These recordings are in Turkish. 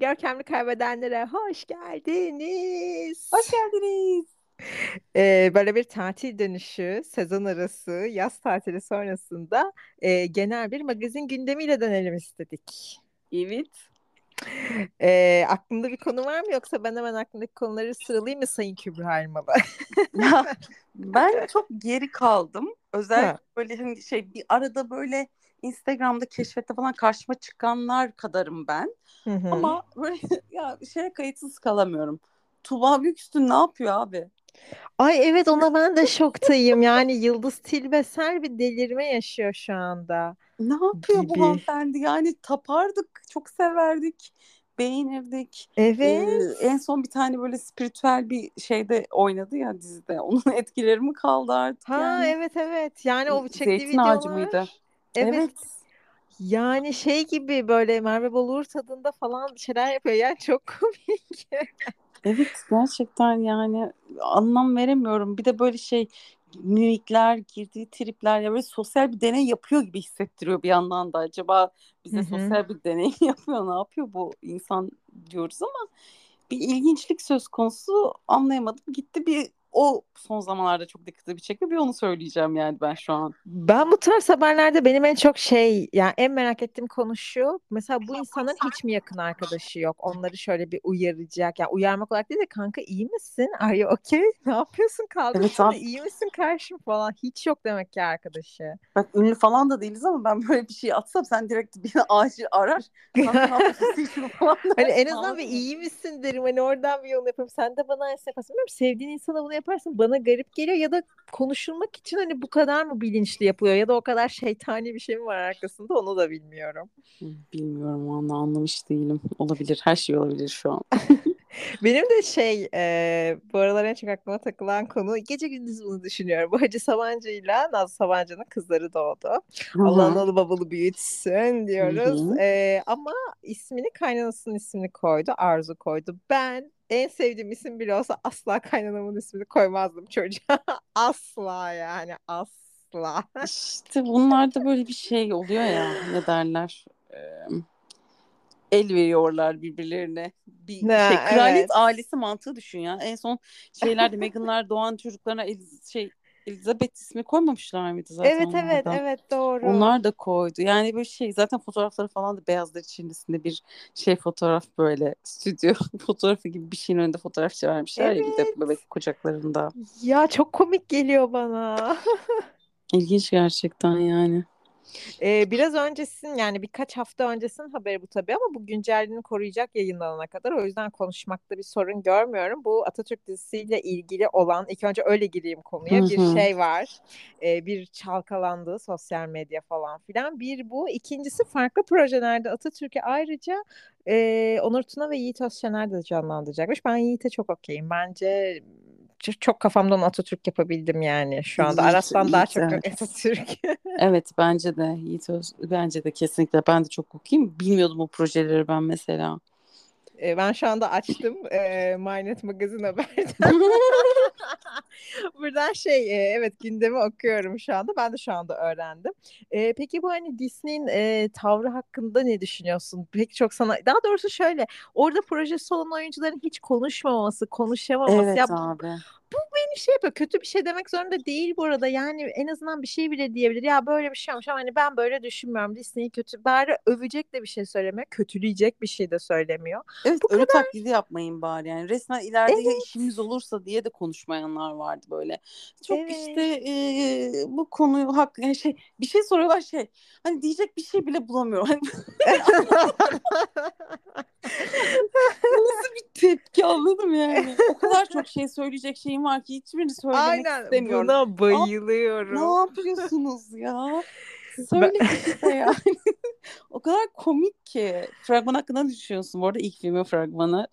Görkemli kaybedenlere hoş geldiniz. Hoş geldiniz. Ee, böyle bir tatil dönüşü, sezon arası, yaz tatili sonrasında e, genel bir magazin gündemiyle dönelim istedik. Evet. Ee, aklında bir konu var mı yoksa ben hemen aklımdaki konuları sıralayayım mı Sayın Kübra Elmalı? Ben çok geri kaldım. Özellikle Ha. böyle hani şey bir arada böyle Instagram'da keşfette falan karşıma çıkanlar kadarım ben. Hı hı. Ama böyle ya şeye kayıtsız kalamıyorum. Tuğba Büyüküstün ne yapıyor abi? Ay evet ona ben de şoktayım. Yani Yıldız Tilbeser bir delirme yaşıyor şu anda Ne yapıyor bu gibi. hanımefendi? Yani tapardık, çok severdik, beğenirdik. Ee, Evet. en son bir tane böyle spiritüel bir şeyde oynadı ya dizide. Onun etkileri mi kaldı artık Ha yani? evet evet. Yani o çektiği Zeytin ağacı videolar. mıydı? Evet. Evet. Yani şey gibi böyle Merve Bolur tadında falan şeyler yapıyor. Yani çok komik. Evet gerçekten yani anlam veremiyorum. Bir de böyle şey mimikler, girdiği tripler ya böyle sosyal bir deney yapıyor gibi hissettiriyor bir yandan da. Acaba bize hı. sosyal bir deney yapıyor, ne yapıyor bu insan diyoruz ama bir ilginçlik söz konusu anlayamadım. Gitti bir o son zamanlarda çok dikkatimi çekiyor. Bir onu söyleyeceğim yani ben şu an. Ben bu tarz haberlerde benim en çok şey yani en merak ettiğim konu şu. Mesela bu insanların hiç mi yakın arkadaşı yok? Onları şöyle bir uyaracak. Yani uyarmak olarak değil de kanka iyi misin? Are you okay? Ne yapıyorsun? Kaldın Evet abi iyi misin karşım falan. Hiç yok demek ki arkadaşı. bak ünlü falan da değiliz ama ben böyle bir şey atsam sen direkt bir acil arar. Hani en azından bir iyi misin derim. Hani oradan bir yol yaparım. Sen de bana yaparsın. Bilmiyorum sevdiğin insana bunu yaparsın. Bana garip geliyor ya da konuşulmak için hani bu kadar mı bilinçli yapılıyor ya da o kadar şeytani bir şey mi var arkasında onu da bilmiyorum. Bilmiyorum valla anlamış değilim. Olabilir. Her şey olabilir şu an. Benim de şey e, bu aralar en çok aklıma takılan konu gece gündüz bunu düşünüyorum. Bu Hacı Sabancı'yla Nazlı Sabancı'nın kızları doğdu. Allah analı babalı büyütsün diyoruz. E, ama ismini kaynanasının ismini koydu. Arzu koydu. Ben en sevdiğim isim bile olsa asla kaynanamın ismini koymazdım çocuğa. Asla yani asla. İşte bunlarda böyle bir şey oluyor ya ne derler el veriyorlar birbirlerine bir şey Ne, kraliyet evet. ailesi mantığı düşün ya en son şeylerde Meghan'lar doğan çocuklarına Eliz şey Elizabeth ismi koymamışlar mıydı zaten Evet evet onlardan evet doğru. onlar da koydu yani böyle şey zaten fotoğrafları falan da beyazlar içerisinde bir şey fotoğraf böyle stüdyo fotoğrafı gibi bir şeyin önünde fotoğraf çevirmişler ya bir de Evet. bebek kucaklarında Ya çok komik geliyor bana. İlginç gerçekten yani. Ee, biraz öncesin yani birkaç hafta öncesin haberi bu tabii ama bu güncelliğini koruyacak yayınlanana kadar. O yüzden konuşmakta bir sorun görmüyorum. Bu Atatürk dizisiyle ilgili olan ilk önce öyle gireyim Hı konuya. Bir hı. şey var. Ee, bir çalkalandığı sosyal medya falan filan. Bir bu. İkincisi farklı projelerde Atatürk'e ayrıca e, Onur Tuna ve Yiğit Özşener de canlandıracakmış. Ben Yiğit'e çok okeyim. Bence çok, kafamdan Atatürk yapabildim yani şu anda. Yiğit, Aras'tan daha çok evet. Atatürk. Evet bence de Yiğit Öz, bence de kesinlikle ben de çok okuyayım. Bilmiyordum bu projeleri ben mesela. E, ben şu anda açtım e, MyNet Magazin Haber'den. Buradan şey e, evet gündemi okuyorum şu anda. Ben de şu anda öğrendim. E, peki bu hani Disney'in e, tavrı hakkında ne düşünüyorsun? Pek çok sana daha doğrusu şöyle orada projesi olan oyuncuların hiç konuşmaması, konuşamaması. Evet Ya abi. Bu beni şey yapıyor. Kötü bir şey demek zorunda değil bu arada. Yani en azından bir şey bile diyebilir. Ya böyle bir şey olmuş ama hani ben böyle düşünmüyorum. Disney'i kötü. Bari övecek de bir şey söylemiyor. Kötüleyecek bir şey de söylemiyor. Evet Bu ölü kadar. taklidi yapmayın bari yani. Resmen ileride ya Evet. işimiz olursa diye de konuşmayanlar vardı böyle. Çok işte Evet. e, bu konuyu hak yani şey bir şey soruyorlar şey. Hani diyecek bir şey bile bulamıyorum. Hani nasıl bir tepki anladım yani. O kadar çok şey söyleyecek şeyim var ki hiçbirini söylemek Aynen istemiyorum. buna Abi ne bayılıyorum. yapıyorsunuz ya? Ben... Söyle işte yani. o kadar komik ki. Fragman hakkında ne düşünüyorsun? Bu arada ilk filmin fragmanı.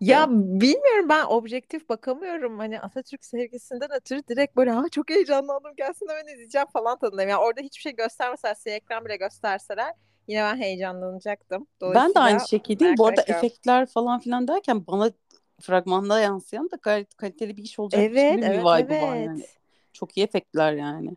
Ya bilmiyorum ben objektif bakamıyorum. Hani Atatürk sevgisinden ötürü direkt böyle ha çok heyecanlandım gelsin hemen izleyeceğim falan tadındayım. Yani orada hiçbir şey göstermeseler, size ekran bile gösterseler yine ben heyecanlanacaktım. Ben de aynı şekildeyim. Bu arada efektler falan filan derken bana fragmanda yansıyan da gayet kaliteli bir iş olacakmış Evet, gibi bir evet, vibe'ı var yani. evet. Çok iyi efektler yani.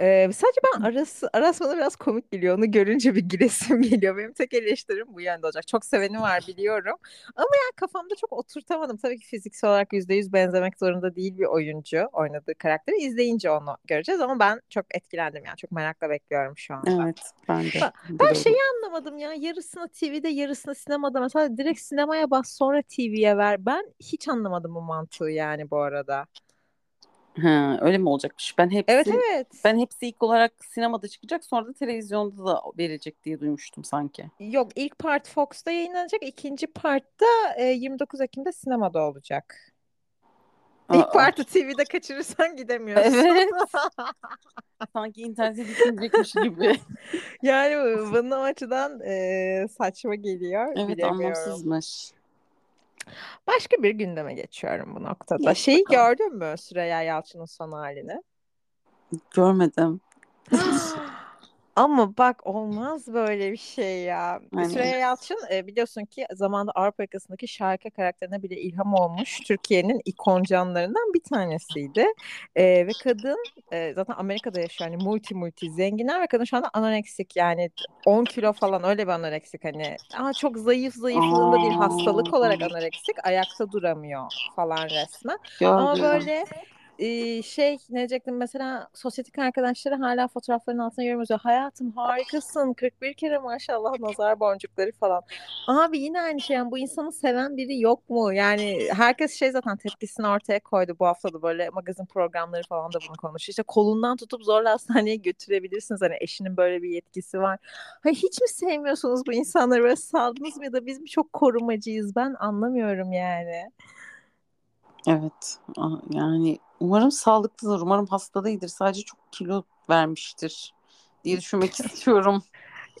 Ee, sadece ben arası, Aras bana biraz komik geliyor. Onu görünce bir gülesim geliyor. Benim tek eleştirim bu yönde olacak. Çok seveni var biliyorum. Ama yani kafamda çok oturtamadım. Tabii ki fiziksel olarak yüzde yüz benzemek zorunda değil bir oyuncu oynadığı karakteri. İzleyince onu göreceğiz ama ben çok etkilendim yani. Çok merakla bekliyorum şu anda. Evet ben de. Ben, ben şeyi anlamadım ya. Yarısını TV'de yarısını sinemada. Mesela direkt sinemaya bas sonra TV'ye ver. Ben hiç anlamadım bu mantığı yani bu arada. Ha, öyle mi olacakmış? Ben hepsi Evet evet. ben hepsi ilk olarak sinemada çıkacak sonra da televizyonda da verecek diye duymuştum sanki. Yok ilk part Fox'ta yayınlanacak. ikinci part da e, 29 Ekim'de sinemada olacak. İlk Aa. partı TV'de kaçırırsan gidemiyorsun. Evet. Sanki internete düşünecekmiş gibi. Yani bana o açıdan e, saçma geliyor. Evet Bilemiyorum. anlamsızmış. Başka bir gündeme geçiyorum bu noktada. Geç Şeyi bakalım. gördün mü Süreyya Yalçın'ın son halini? Görmedim. Ama bak olmaz böyle bir şey ya. Hani- Süreyya Yalçın e, biliyorsun ki zamanında Avrupa yakasındaki Şahika karakterine bile ilham olmuş Türkiye'nin ikon canlarından bir tanesiydi. E, ve kadın e, zaten Amerika'da yaşıyor yani multi multi zenginler ve kadın şu anda anoreksik yani 10 kilo falan öyle bir anoreksik hani. Ama çok zayıf zayıflığında değil hastalık olarak Aa. anoreksik ayakta duramıyor falan resmen. Ama Gördüm. böyle şey ne diyecektim mesela sosyetik arkadaşları hala fotoğrafların altına yorum yazıyor. Hayatım harikasın 41 kere maşallah nazar boncukları falan. Abi yine aynı şey yani bu insanı seven biri yok mu? Yani herkes şey zaten tepkisini ortaya koydu bu hafta da böyle magazin programları falan da bunu konuşuyor. İşte kolundan tutup zorla hastaneye götürebilirsiniz. Hani eşinin böyle bir yetkisi var. Hayır, hiç mi sevmiyorsunuz bu insanları böyle saldınız mı ya da biz mi çok korumacıyız ben anlamıyorum yani. Evet. Aa, Yani umarım sağlıklıdır. Umarım hasta değildir. Sadece çok kilo vermiştir diye düşünmek istiyorum.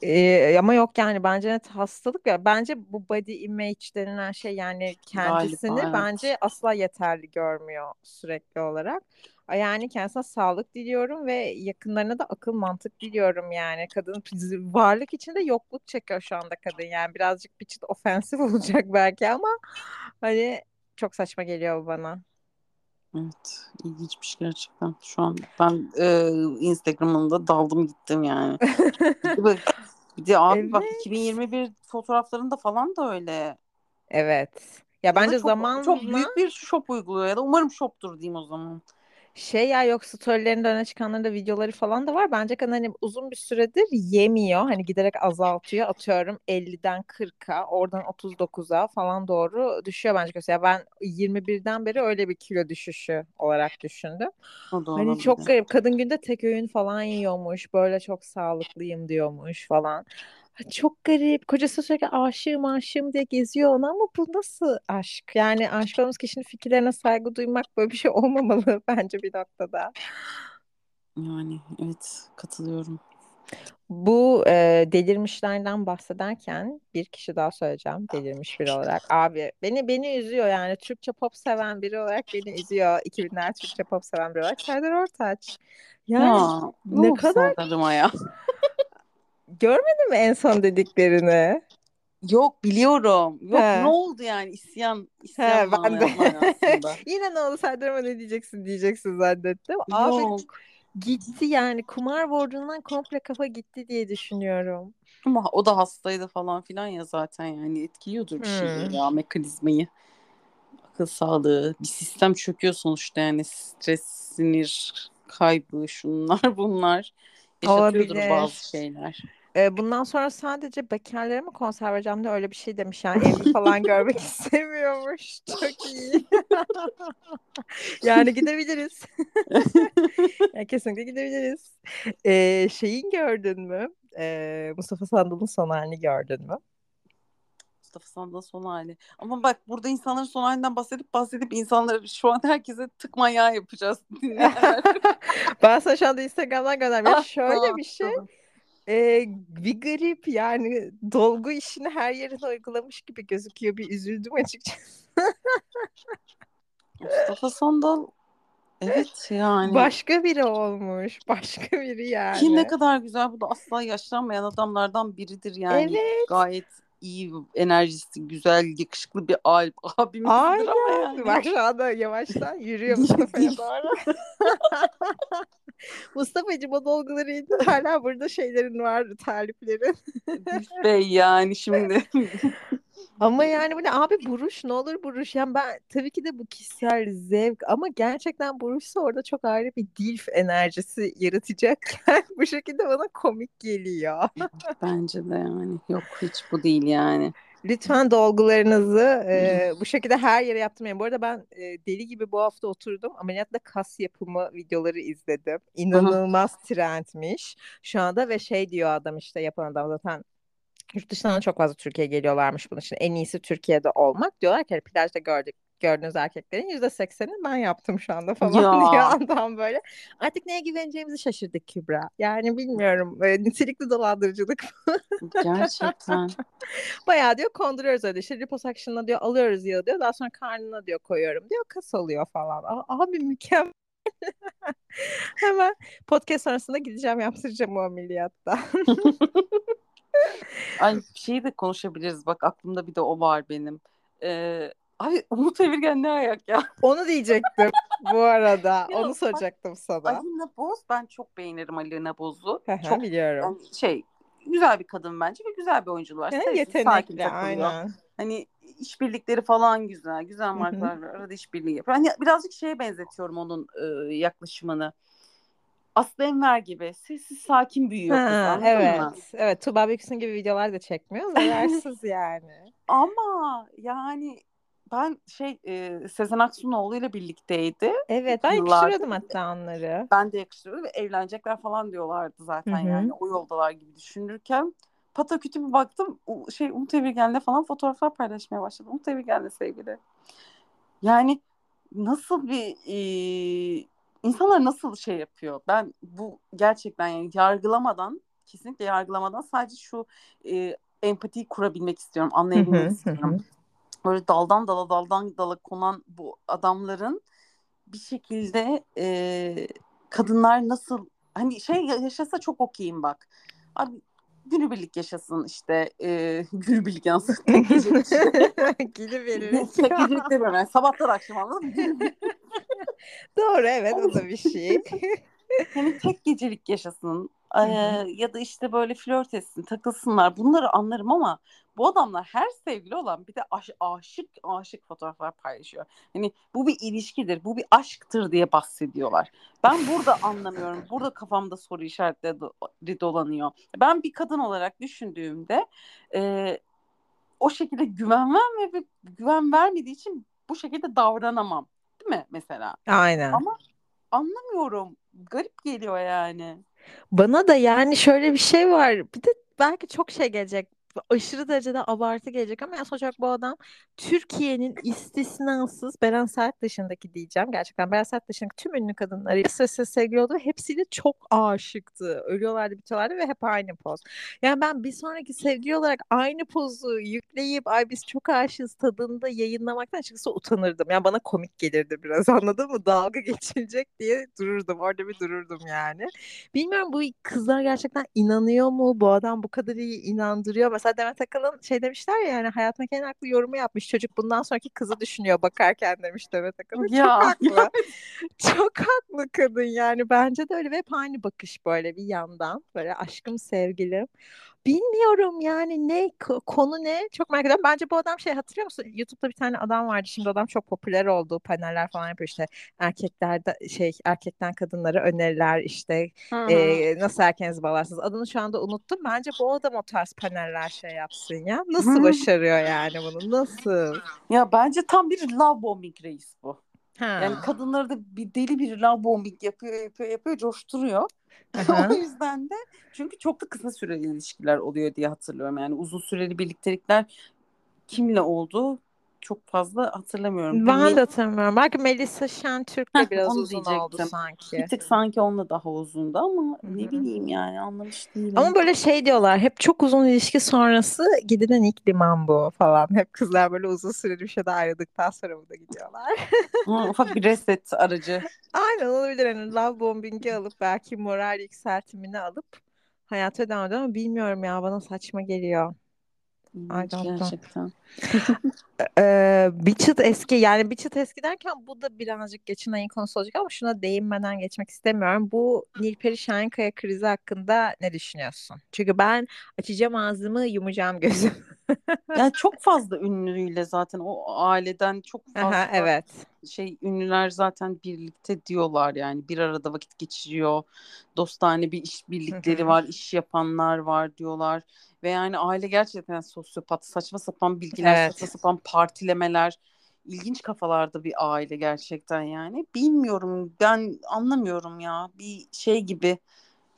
Ee, ama yok yani bence net hastalık ya bence bu body image denilen şey yani kendisini Galiba, evet. bence asla yeterli görmüyor sürekli olarak. Yani kendisine sağlık diliyorum ve yakınlarına da akıl mantık diliyorum yani. Kadın varlık içinde yokluk çekiyor şu anda kadın yani birazcık bir çıt ofensif olacak belki ama hani çok saçma geliyor bana. Evet. ilginçmiş gerçekten. Şu an ben e, Instagram'ında daldım gittim yani. Bir de, abi bak Evet. 2021 fotoğraflarında falan da öyle. Evet. Ya Ya bence çok, zamanla çok büyük bir shop uyguluyor ya da umarım shoptur diyeyim o zaman. Şey ya yok storylerinde öne çıkanların da videoları falan da var. Bence kadın hani uzun bir süredir yemiyor. Hani giderek azaltıyor. Atıyorum 50'den 40'a, oradan 39'a falan doğru düşüyor bence kilosu. Ya ben 21'den beri öyle bir kilo düşüşü olarak düşündüm. O da Hani olabilir. çok garip. Kadın günde tek öğün falan yiyormuş. Böyle çok sağlıklıyım diyormuş falan. Çok garip. Kocası sürekli aşığım aşığım diye geziyor ona ama bu nasıl aşk? Yani aşık olduğumuz kişinin fikirlerine saygı duymak böyle bir şey olmamalı bence bir noktada. Yani evet katılıyorum. Bu e, delirmişlerden bahsederken bir kişi daha söyleyeceğim delirmiş biri olarak. Abi beni beni üzüyor yani Türkçe pop seven biri olarak beni üzüyor. 2000'ler Türkçe pop seven biri olarak Serdar Ortaç. Yani Ya ne kadar ya? Görmedin mi en son dediklerini? Yok biliyorum. Yok He. ne oldu yani isyan He isyan ben de. manasında. Yine ne oldu Serdar'ıma ne diyeceksin diyeceksin zannettim. Abi Yok. gitti yani kumar borcundan komple kafa gitti diye düşünüyorum. Ama o da hastaydı falan filan ya zaten yani etkiliyordur bir şeyleri Hmm. ya mekanizmayı. Akıl sağlığı bir sistem çöküyor sonuçta yani stres, sinir kaybı şunlar bunlar yaşatıyordur Olabilir. bazı şeyler. Ee, bundan sonra sadece bekarlara mı konser vereceğim de öyle bir şey demiş yani evli falan görmek istemiyormuş. Çok iyi. Yani gidebiliriz. Yani kesinlikle gidebiliriz. Ee, şeyin gördün mü? Ee, Mustafa Sandal'ın son halini gördün mü? Mustafa Sandal'ın son hali. Ama bak burada insanların son halinden bahsedip bahsedip insanları şu an herkese tık manyağı yapacağız. Ben sana şu anda Instagram'dan gönderdim. Ya Ah, şöyle tamam, bir şey. tamam. Ee, bir garip yani dolgu işini her yerine uygulamış gibi gözüküyor. Bir üzüldüm açıkçası. Mustafa Sandal evet yani. Başka biri olmuş. Başka biri yani. Ki ne kadar güzel bu da asla yaşlanmayan adamlardan biridir yani. Evet. Gayet iyi enerjisi güzel yakışıklı bir al abimizdir ama Aynen. yani. Bak şu anda yavaştan yürüyor Mustafa'ya doğru. Mustafa'cığım o dolguları indir. Hala burada şeylerin var, taliplerin. Bey yani şimdi. Ama yani bu ne abi buruş ne olur buruş. Yani ben tabii ki de bu kişisel zevk ama gerçekten buruşsa orada çok ayrı bir dilf enerjisi yaratacakken bu şekilde bana komik geliyor. Bence de yani yok hiç bu değil yani. Lütfen dolgularınızı e, bu şekilde her yere yaptırmayın. Bu arada ben e, deli gibi bu hafta oturdum. Ameliyatla kas yapımı videoları izledim. İnanılmaz trendmiş şu anda ve şey diyor adam işte yapan adam zaten yurt dışından çok fazla Türkiye'ye geliyorlarmış bunun için. En iyisi Türkiye'de olmak. Diyorlar ki hani plajda gördük gördüğünüz erkeklerin yüzde seksenini ben yaptım şu anda falan Ya. diyor adam böyle. Artık neye güveneceğimizi şaşırdık Kübra. Yani bilmiyorum. Böyle nitelikli dolandırıcılık Gerçekten. Bayağı diyor konduruyoruz öyle işte liposuction'la diyor alıyoruz yağı diyor daha sonra karnına diyor koyuyorum diyor kas oluyor falan. A- Abi mükemmel. Hemen podcast sonrasında gideceğim yaptıracağım o ameliyatta. Ay şeyi de konuşabiliriz. Bak aklımda bir de o var benim. Ee, abi Umut Evirgen ne ayak ya? Onu diyecektim bu arada. Ya Onu bak, soracaktım sana. Alina Boz ben çok beğenirim Alina Boz'u. Çok biliyorum. yani şey güzel bir kadın bence ve güzel bir oyuncu var. Yani yetenekli aynen. Hani işbirlikleri falan güzel. Güzel markalar. Arada işbirliği yapıyor. Hani birazcık şeye benzetiyorum onun e, yaklaşımını. Aslı Enver gibi. Sessiz sakin büyüyor Ha, evet. mı? Evet Tuğba Büyüksün gibi videolar da çekmiyor. Zararsız yani. Ama yani ben şey e, Sezen Aksu'nun oğluyla birlikteydi. Evet ben Yıllardır. yakıştırıyordum hatta onları. Ben de yakıştırıyorum ve evlenecekler falan diyorlardı zaten Hı hı. yani o yoldalar gibi düşünürken patakütü bir baktım şey Umut Evirgen'le falan fotoğraflar paylaşmaya başladı. Umut Evirgen'le sevgili. Yani nasıl bir e, insanlar nasıl şey yapıyor? Ben bu gerçekten yani yargılamadan kesinlikle yargılamadan sadece şu e, empatiyi kurabilmek istiyorum, anlayabilmek istiyorum. Böyle daldan dala daldan dala konan bu adamların bir şekilde e, kadınlar nasıl hani şey yaşasa çok okeyim bak. Abi günübirlik yaşasın işte e, günübirlik yansın gecelik. Gidiveririz. tek gecelik yani sabahtan akşam anladın mı? Doğru evet o da bir şey. Hani tek gecelik yaşasın. Ee, ya da işte böyle flört etsin takılsınlar bunları anlarım ama bu adamlar her sevgili olan bir de aş- aşık aşık fotoğraflar paylaşıyor. Hani bu bir ilişkidir bu bir aşktır diye bahsediyorlar. Ben burada anlamıyorum burada kafamda soru işaretleri do- dolanıyor. Ben bir kadın olarak düşündüğümde e, o şekilde güven verme ve güven vermediği için bu şekilde davranamam mi mesela? Aynen. Ama anlamıyorum. Garip geliyor yani. Bana da yani şöyle bir şey var. Bir de belki çok şey gelecek. Aşırı derecede abartı gelecek ama ya sonuç olarak bu adam Türkiye'nin istisnasız Beren Saat dışındaki diyeceğim. Gerçekten Beren Saat dışındaki tüm ünlü kadınları sırasıyla sevgili oldu ve hepsiyle çok aşıktı. Ölüyorlardı bitiyorlardı ve hep aynı poz. Yani ben bir sonraki sevgili olarak aynı pozu yükleyip ay biz çok aşığız tadında yayınlamaktan açıkçası utanırdım. Yani bana komik gelirdi biraz anladın mı? Dalga geçilecek diye dururdum. Orada bir dururdum yani. Bilmiyorum bu kızlar gerçekten inanıyor mu? Bu adam bu kadar iyi inandırıyor. Mesela Demet Akalın şey demişler ya yani hayatındaki en haklı yorumu yapmış. Çocuk bundan sonraki kızı düşünüyor bakarken demiş Demet Akalın. Çok Ya, haklı. Çok haklı kadın yani. Bence de öyle ve hep aynı bakış böyle bir yandan. Böyle aşkım sevgilim. Bilmiyorum yani ne ko- konu ne çok merak ediyorum. Bence bu adam şey hatırlıyor musun? YouTube'da bir tane adam vardı. Şimdi adam çok popüler oldu. Paneller falan yapıyor işte. Erkeklerde şey erkekten kadınlara öneriler işte e, nasıl erkeğinizi bağlarsınız. Adını şu anda unuttum. Bence bu adam o tarz paneller şey yapsın ya. Nasıl Hı. başarıyor yani bunu? Nasıl? Ya bence tam bir love bombing reis bu. Ha. Yani kadınları da bir deli bir love bombing yapıyor, yapıyor, yapıyor, coşturuyor. O yüzden de çünkü çok da kısa süreli ilişkiler oluyor diye hatırlıyorum. Yani uzun süreli birliktelikler kimle oldu çok fazla hatırlamıyorum. Ben Bir- de hatırlamıyorum. Belki Melisa Şentürk'le biraz uzun oldu diyecektim. sanki. bir tık sanki onunla daha uzundu ama Hı ne bileyim yani anlamış değilim. Ama böyle şey diyorlar hep çok uzun ilişki sonrası gidilen ilk liman bu falan. Hep kızlar böyle uzun süreli bir şeyde ayrıldıktan sonra bu da gidiyorlar. Hı, ufak bir reset aracı. Aynen olabilir. Hani love bombing'i alıp belki moral yükseltimini alıp hayata devam ediyor ama bilmiyorum ya bana saçma geliyor. Know. Gerçekten. Ee, bir çıt eski yani bir çıt eski derken bu da birazcık geçen ayın konusu olacak ama şuna değinmeden geçmek istemiyorum. Bu Nilperi Şahinkaya krizi hakkında ne düşünüyorsun? Çünkü ben açacağım ağzımı yumacağım gözüm. Yani çok fazla ünlüyle zaten o aileden çok Aha, fazla evet. şey ünlüler zaten birlikte diyorlar yani bir arada vakit geçiriyor. Dostane bir iş birlikleri var, iş yapanlar var diyorlar. Ve yani aile gerçekten sosyopat, saçma sapan bilgiler, Evet. saçma sapan partilemeler. ilginç kafalarda bir aile gerçekten yani. Bilmiyorum ben anlamıyorum ya bir şey gibi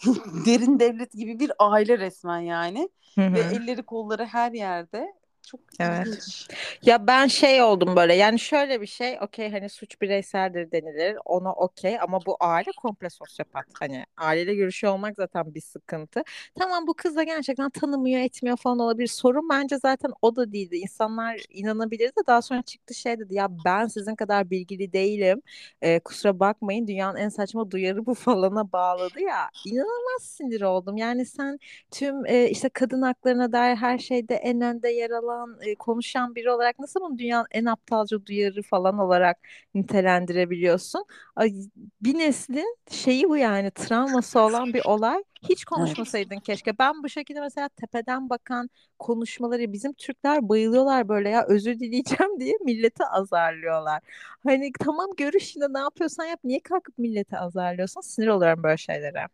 derin devlet gibi bir aile resmen yani. Hı Ve hı. elleri kolları her yerde. Çok Evet. ilginç. Ya ben şey oldum böyle yani şöyle bir şey okey hani suç bireyseldir denilir ona okey ama bu aile komple sosyopat. Hani aileyle görüşüyor olmak zaten bir sıkıntı. Tamam bu kız da gerçekten tanımıyor etmiyor falan olabilir. Sorun bence zaten o da değildi. İnsanlar inanabilir de daha sonra çıktı şey dedi ya ben sizin kadar bilgili değilim. Ee, kusura bakmayın dünyanın en saçma duyarı bu falana bağladı ya. İnanılmaz sinir oldum. Yani sen tüm e, işte kadın haklarına dair her şeyde en önde yer alan e, konuşan biri olarak nasıl bunu dünyanın en aptalca duyarı falan olarak nitelendirebiliyorsun? Ay, bir neslin şeyi bu yani travması olan bir olay. Hiç konuşmasaydın keşke. Ben bu şekilde mesela tepeden bakan konuşmaları bizim Türkler bayılıyorlar böyle ya özür dileyeceğim diye milleti azarlıyorlar. Hani tamam görüşünde ne yapıyorsan yap niye kalkıp milleti azarlıyorsun? Sinir oluyorum böyle şeylere.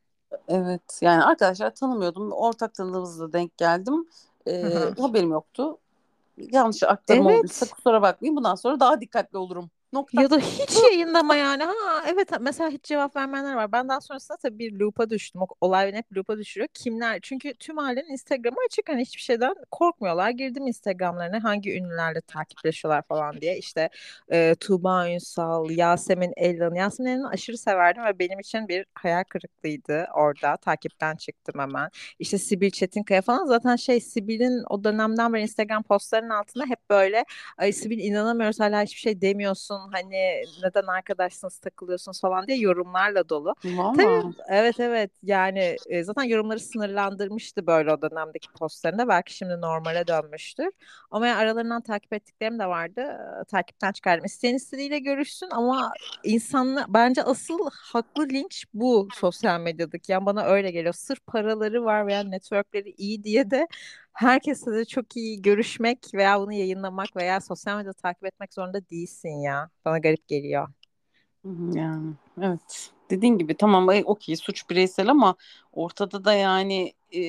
Evet yani arkadaşlar tanımıyordum. Ortak tanıdığımızla denk geldim. Ee, haberim yoktu. Yanlış aktarım olduysa Evet. kusura bakmayın. Bundan sonra daha dikkatli olurum. Nokta. Ya da hiç yayınlama yani. Ha evet mesela hiç cevap vermeyenler var. Ben daha sonrasında tabii bir loop'a düştüm. O olay beni hep loop'a düşürüyor. Kimler? Çünkü tüm ailenin Instagram'ı açık. Hani hiçbir şeyden korkmuyorlar. Girdim Instagram'larına hangi ünlülerle takipleşiyorlar falan diye. İşte e, Tuğba Ünsal, Yasemin Elvan. Yasemin Elvan'ı aşırı severdim ve benim için bir hayal kırıklığıydı orada. Takipten çıktım hemen. İşte Sibil Çetinkaya falan. Zaten şey Sibil'in o dönemden beri Instagram postlarının altında hep böyle Ay Sibil inanamıyoruz hala hiçbir şey demiyorsun. Hani neden arkadaşsınız takılıyorsunuz falan diye yorumlarla dolu. Valla. Tabii evet evet yani e, zaten yorumları sınırlandırmıştı böyle o dönemdeki postlarında. Belki şimdi normale dönmüştür. Ama yani aralarından takip ettiklerim de vardı. Takipten çıkardım. İsteyen istediğiyle görüşsün ama insanla bence asıl haklı linç bu sosyal medyadaki. Yani bana öyle geliyor. Sırf paraları var veya networkleri iyi diye de herkesle de çok iyi görüşmek veya bunu yayınlamak veya sosyal medyada takip etmek zorunda değilsin ya. Bana garip geliyor. Yani evet. Dediğin gibi tamam okey suç bireysel ama ortada da yani e,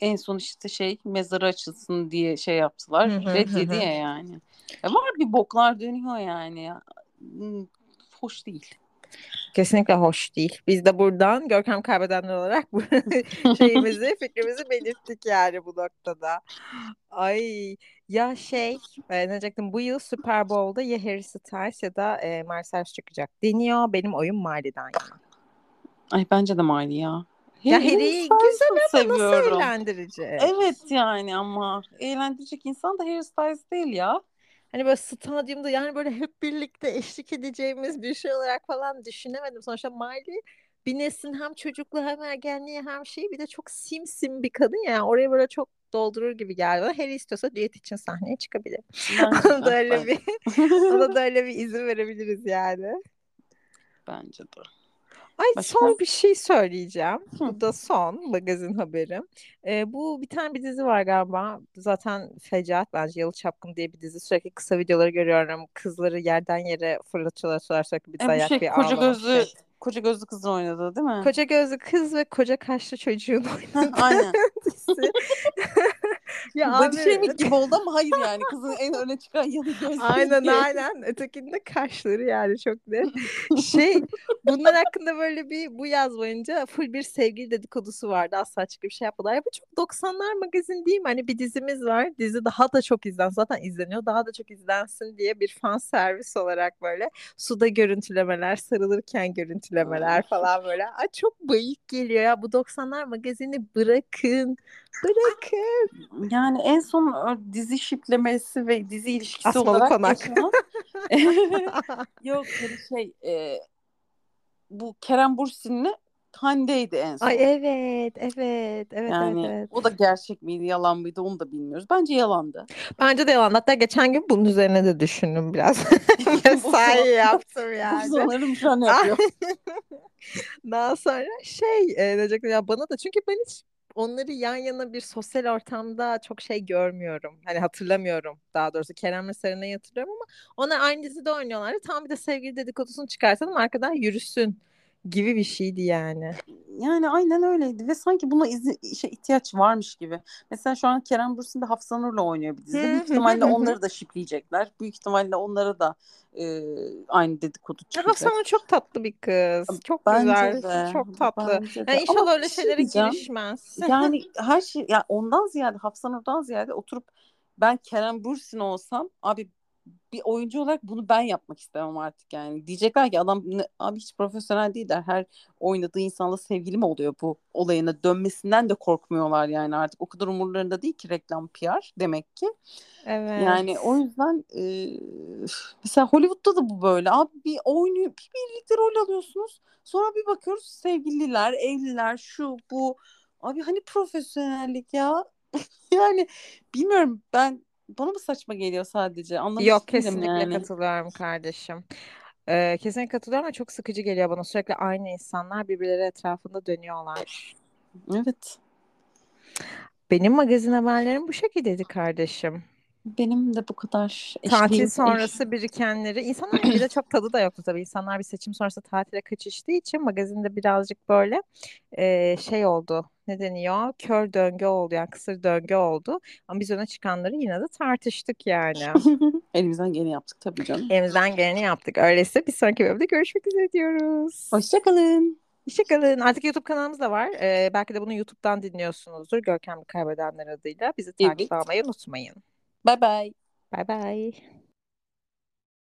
en son işte şey mezarı açılsın diye şey yaptılar. Hı hı Red hı yedi hı. ya yani. E, var bir boklar dönüyor yani. ya. Hoş değil. Kesinlikle hoş değil. Biz de buradan Görkem kaybedenler olarak bu şeyimizi, fikrimizi belirttik yani bu noktada. Ay ya şey, e, ne diyecektim bu yıl Super Bowl'da ya Harry Styles ya da e, Cyrus çıkacak deniyor. Benim oyum Miley'den yana. Ay bence de Miley ya. Ya Harry Harry Styles'ı güzel ama nasıl seviyorum. eğlendirecek? Evet yani ama eğlendirecek insan da Harry Styles değil ya. Hani böyle stadyumda yani böyle hep birlikte eşlik edeceğimiz bir şey olarak falan düşünemedim. Sonuçta Miley bir neslin hem çocukluğu hem ergenliği hem şeyi bir de çok simsim bir kadın ya. Oraya böyle çok doldurur gibi geldi. Harry istiyorsa düet için sahneye çıkabilir. Ona da öyle bir ona da öyle bir izin verebiliriz yani. Bence de. Ay Başka? son bir şey söyleyeceğim. Hı. Bu da son magazin haberim. Ee, bu bir tane bir dizi var galiba. Zaten fecaat bence Yalı Çapkın diye bir dizi. Sürekli kısa videoları görüyorum. Kızları yerden yere fırlatıyorlar atıyorlar sürekli bir E, dayak şey bir koca ağlama bir gözlü şey. koca gözlü kızın oynadığı değil mi? Koca gözlü kız ve koca kaşlı çocuğun Heh, oynadığı Aynen. ya Body abi shaming gibi oldu ama hayır yani kızın en öne çıkan yanı gözleri Aynen aynen. Ötekinde kaşları yani çok net. Şey bunlar hakkında böyle bir bu yaz boyunca full bir sevgili dedikodusu vardı. Asla çıkıp bir şey yapmadılar. Ya bu çok 90'lar magazin değil mi? Hani bir dizimiz var. Dizi daha da çok izlen. Zaten izleniyor. Daha da çok izlensin diye bir fan servis olarak böyle suda görüntülemeler, sarılırken görüntülemeler falan böyle. Ay çok bayık geliyor ya. Bu 90'lar magazini bırakın. Bırakın. Yani en son o dizi şiplemesi ve dizi ilişkisi Asmalı olarak Konak. yaşanan yok hani şey e, bu Kerem Bürsin'le Hande'ydi en son. Ay evet, evet, evet, yani evet, evet. o da gerçek miydi, yalan mıydı onu da bilmiyoruz. Bence yalandı. Bence de yalan. Hatta geçen gün bunun üzerine de düşündüm biraz. Mesai yaptım yani. Sanırım şu an yapıyor. Daha sonra şey e, diyecektim ya bana da çünkü ben hiç onları yan yana bir sosyal ortamda çok şey görmüyorum. Hani hatırlamıyorum daha doğrusu Kerem'le Serenay'ı hatırlıyorum ama onlar aynı dizide oynuyorlardı. Tam bir de sevgili dedikodusunu çıkartalım arkadan yürüsün gibi bir şeydi yani. Yani aynen öyleydi ve sanki buna izi, işe ihtiyaç varmış gibi. Mesela şu an Kerem Bürsin de Hafsa Nur'la oynuyor bir dizide. Büyük ihtimalle onları da şipleyecekler. Büyük ihtimalle onlara da e, aynı dedikodu çıkacak. Hafsa Nur çok tatlı bir kız. Çok Bence güzel. de, Çok tatlı. bence de. Yani inşallah Ama öyle şey şeylere girişmez. Yani her şey ya ondan ziyade Hafsa Nur'dan ziyade oturup ben Kerem Bürsin olsam abi bir oyuncu olarak bunu ben yapmak istemem artık yani. Diyecekler ki adam abi hiç profesyonel değiller. Her oynadığı insanla sevgili mi oluyor bu olayına dönmesinden de korkmuyorlar yani artık. O kadar umurlarında değil ki reklam PR demek ki. Evet. Yani o yüzden e, mesela Hollywood'da da bu böyle. Abi bir oynuyor, bir birlikte rol alıyorsunuz. Sonra bir bakıyoruz sevgililer, evliler, şu bu. Abi hani profesyonellik ya? yani bilmiyorum ben bana mı saçma geliyor sadece? Anlamış Yok kesinlikle yani. katılıyorum kardeşim. Ee, kesinlikle katılıyorum ama çok sıkıcı geliyor bana. Sürekli aynı insanlar birbirleri etrafında dönüyorlar. Evet. Benim magazin haberlerim bu şekildeydi kardeşim. Benim de bu kadar Tatil eşliğim. sonrası birikenleri. İnsanların bir de çok tadı da yoktu tabii. İnsanlar bir seçim sonrası tatile kaçıştığı için magazinde birazcık böyle e, şey oldu. Ne deniyor? Kör döngü oldu yani kısır döngü oldu. Ama biz öne çıkanları yine de tartıştık yani. Elimizden geleni yaptık tabii canım. Elimizden geleni yaptık. Öyleyse bir sonraki bölümde görüşmek üzere diyoruz. Hoşçakalın. Hoşçakalın. Artık YouTube kanalımız da var. Ee, belki de bunu YouTube'dan dinliyorsunuzdur. Görkemli Kaybedenler adıyla. Bizi takip Evet. almayı unutmayın. 拜拜。拜拜。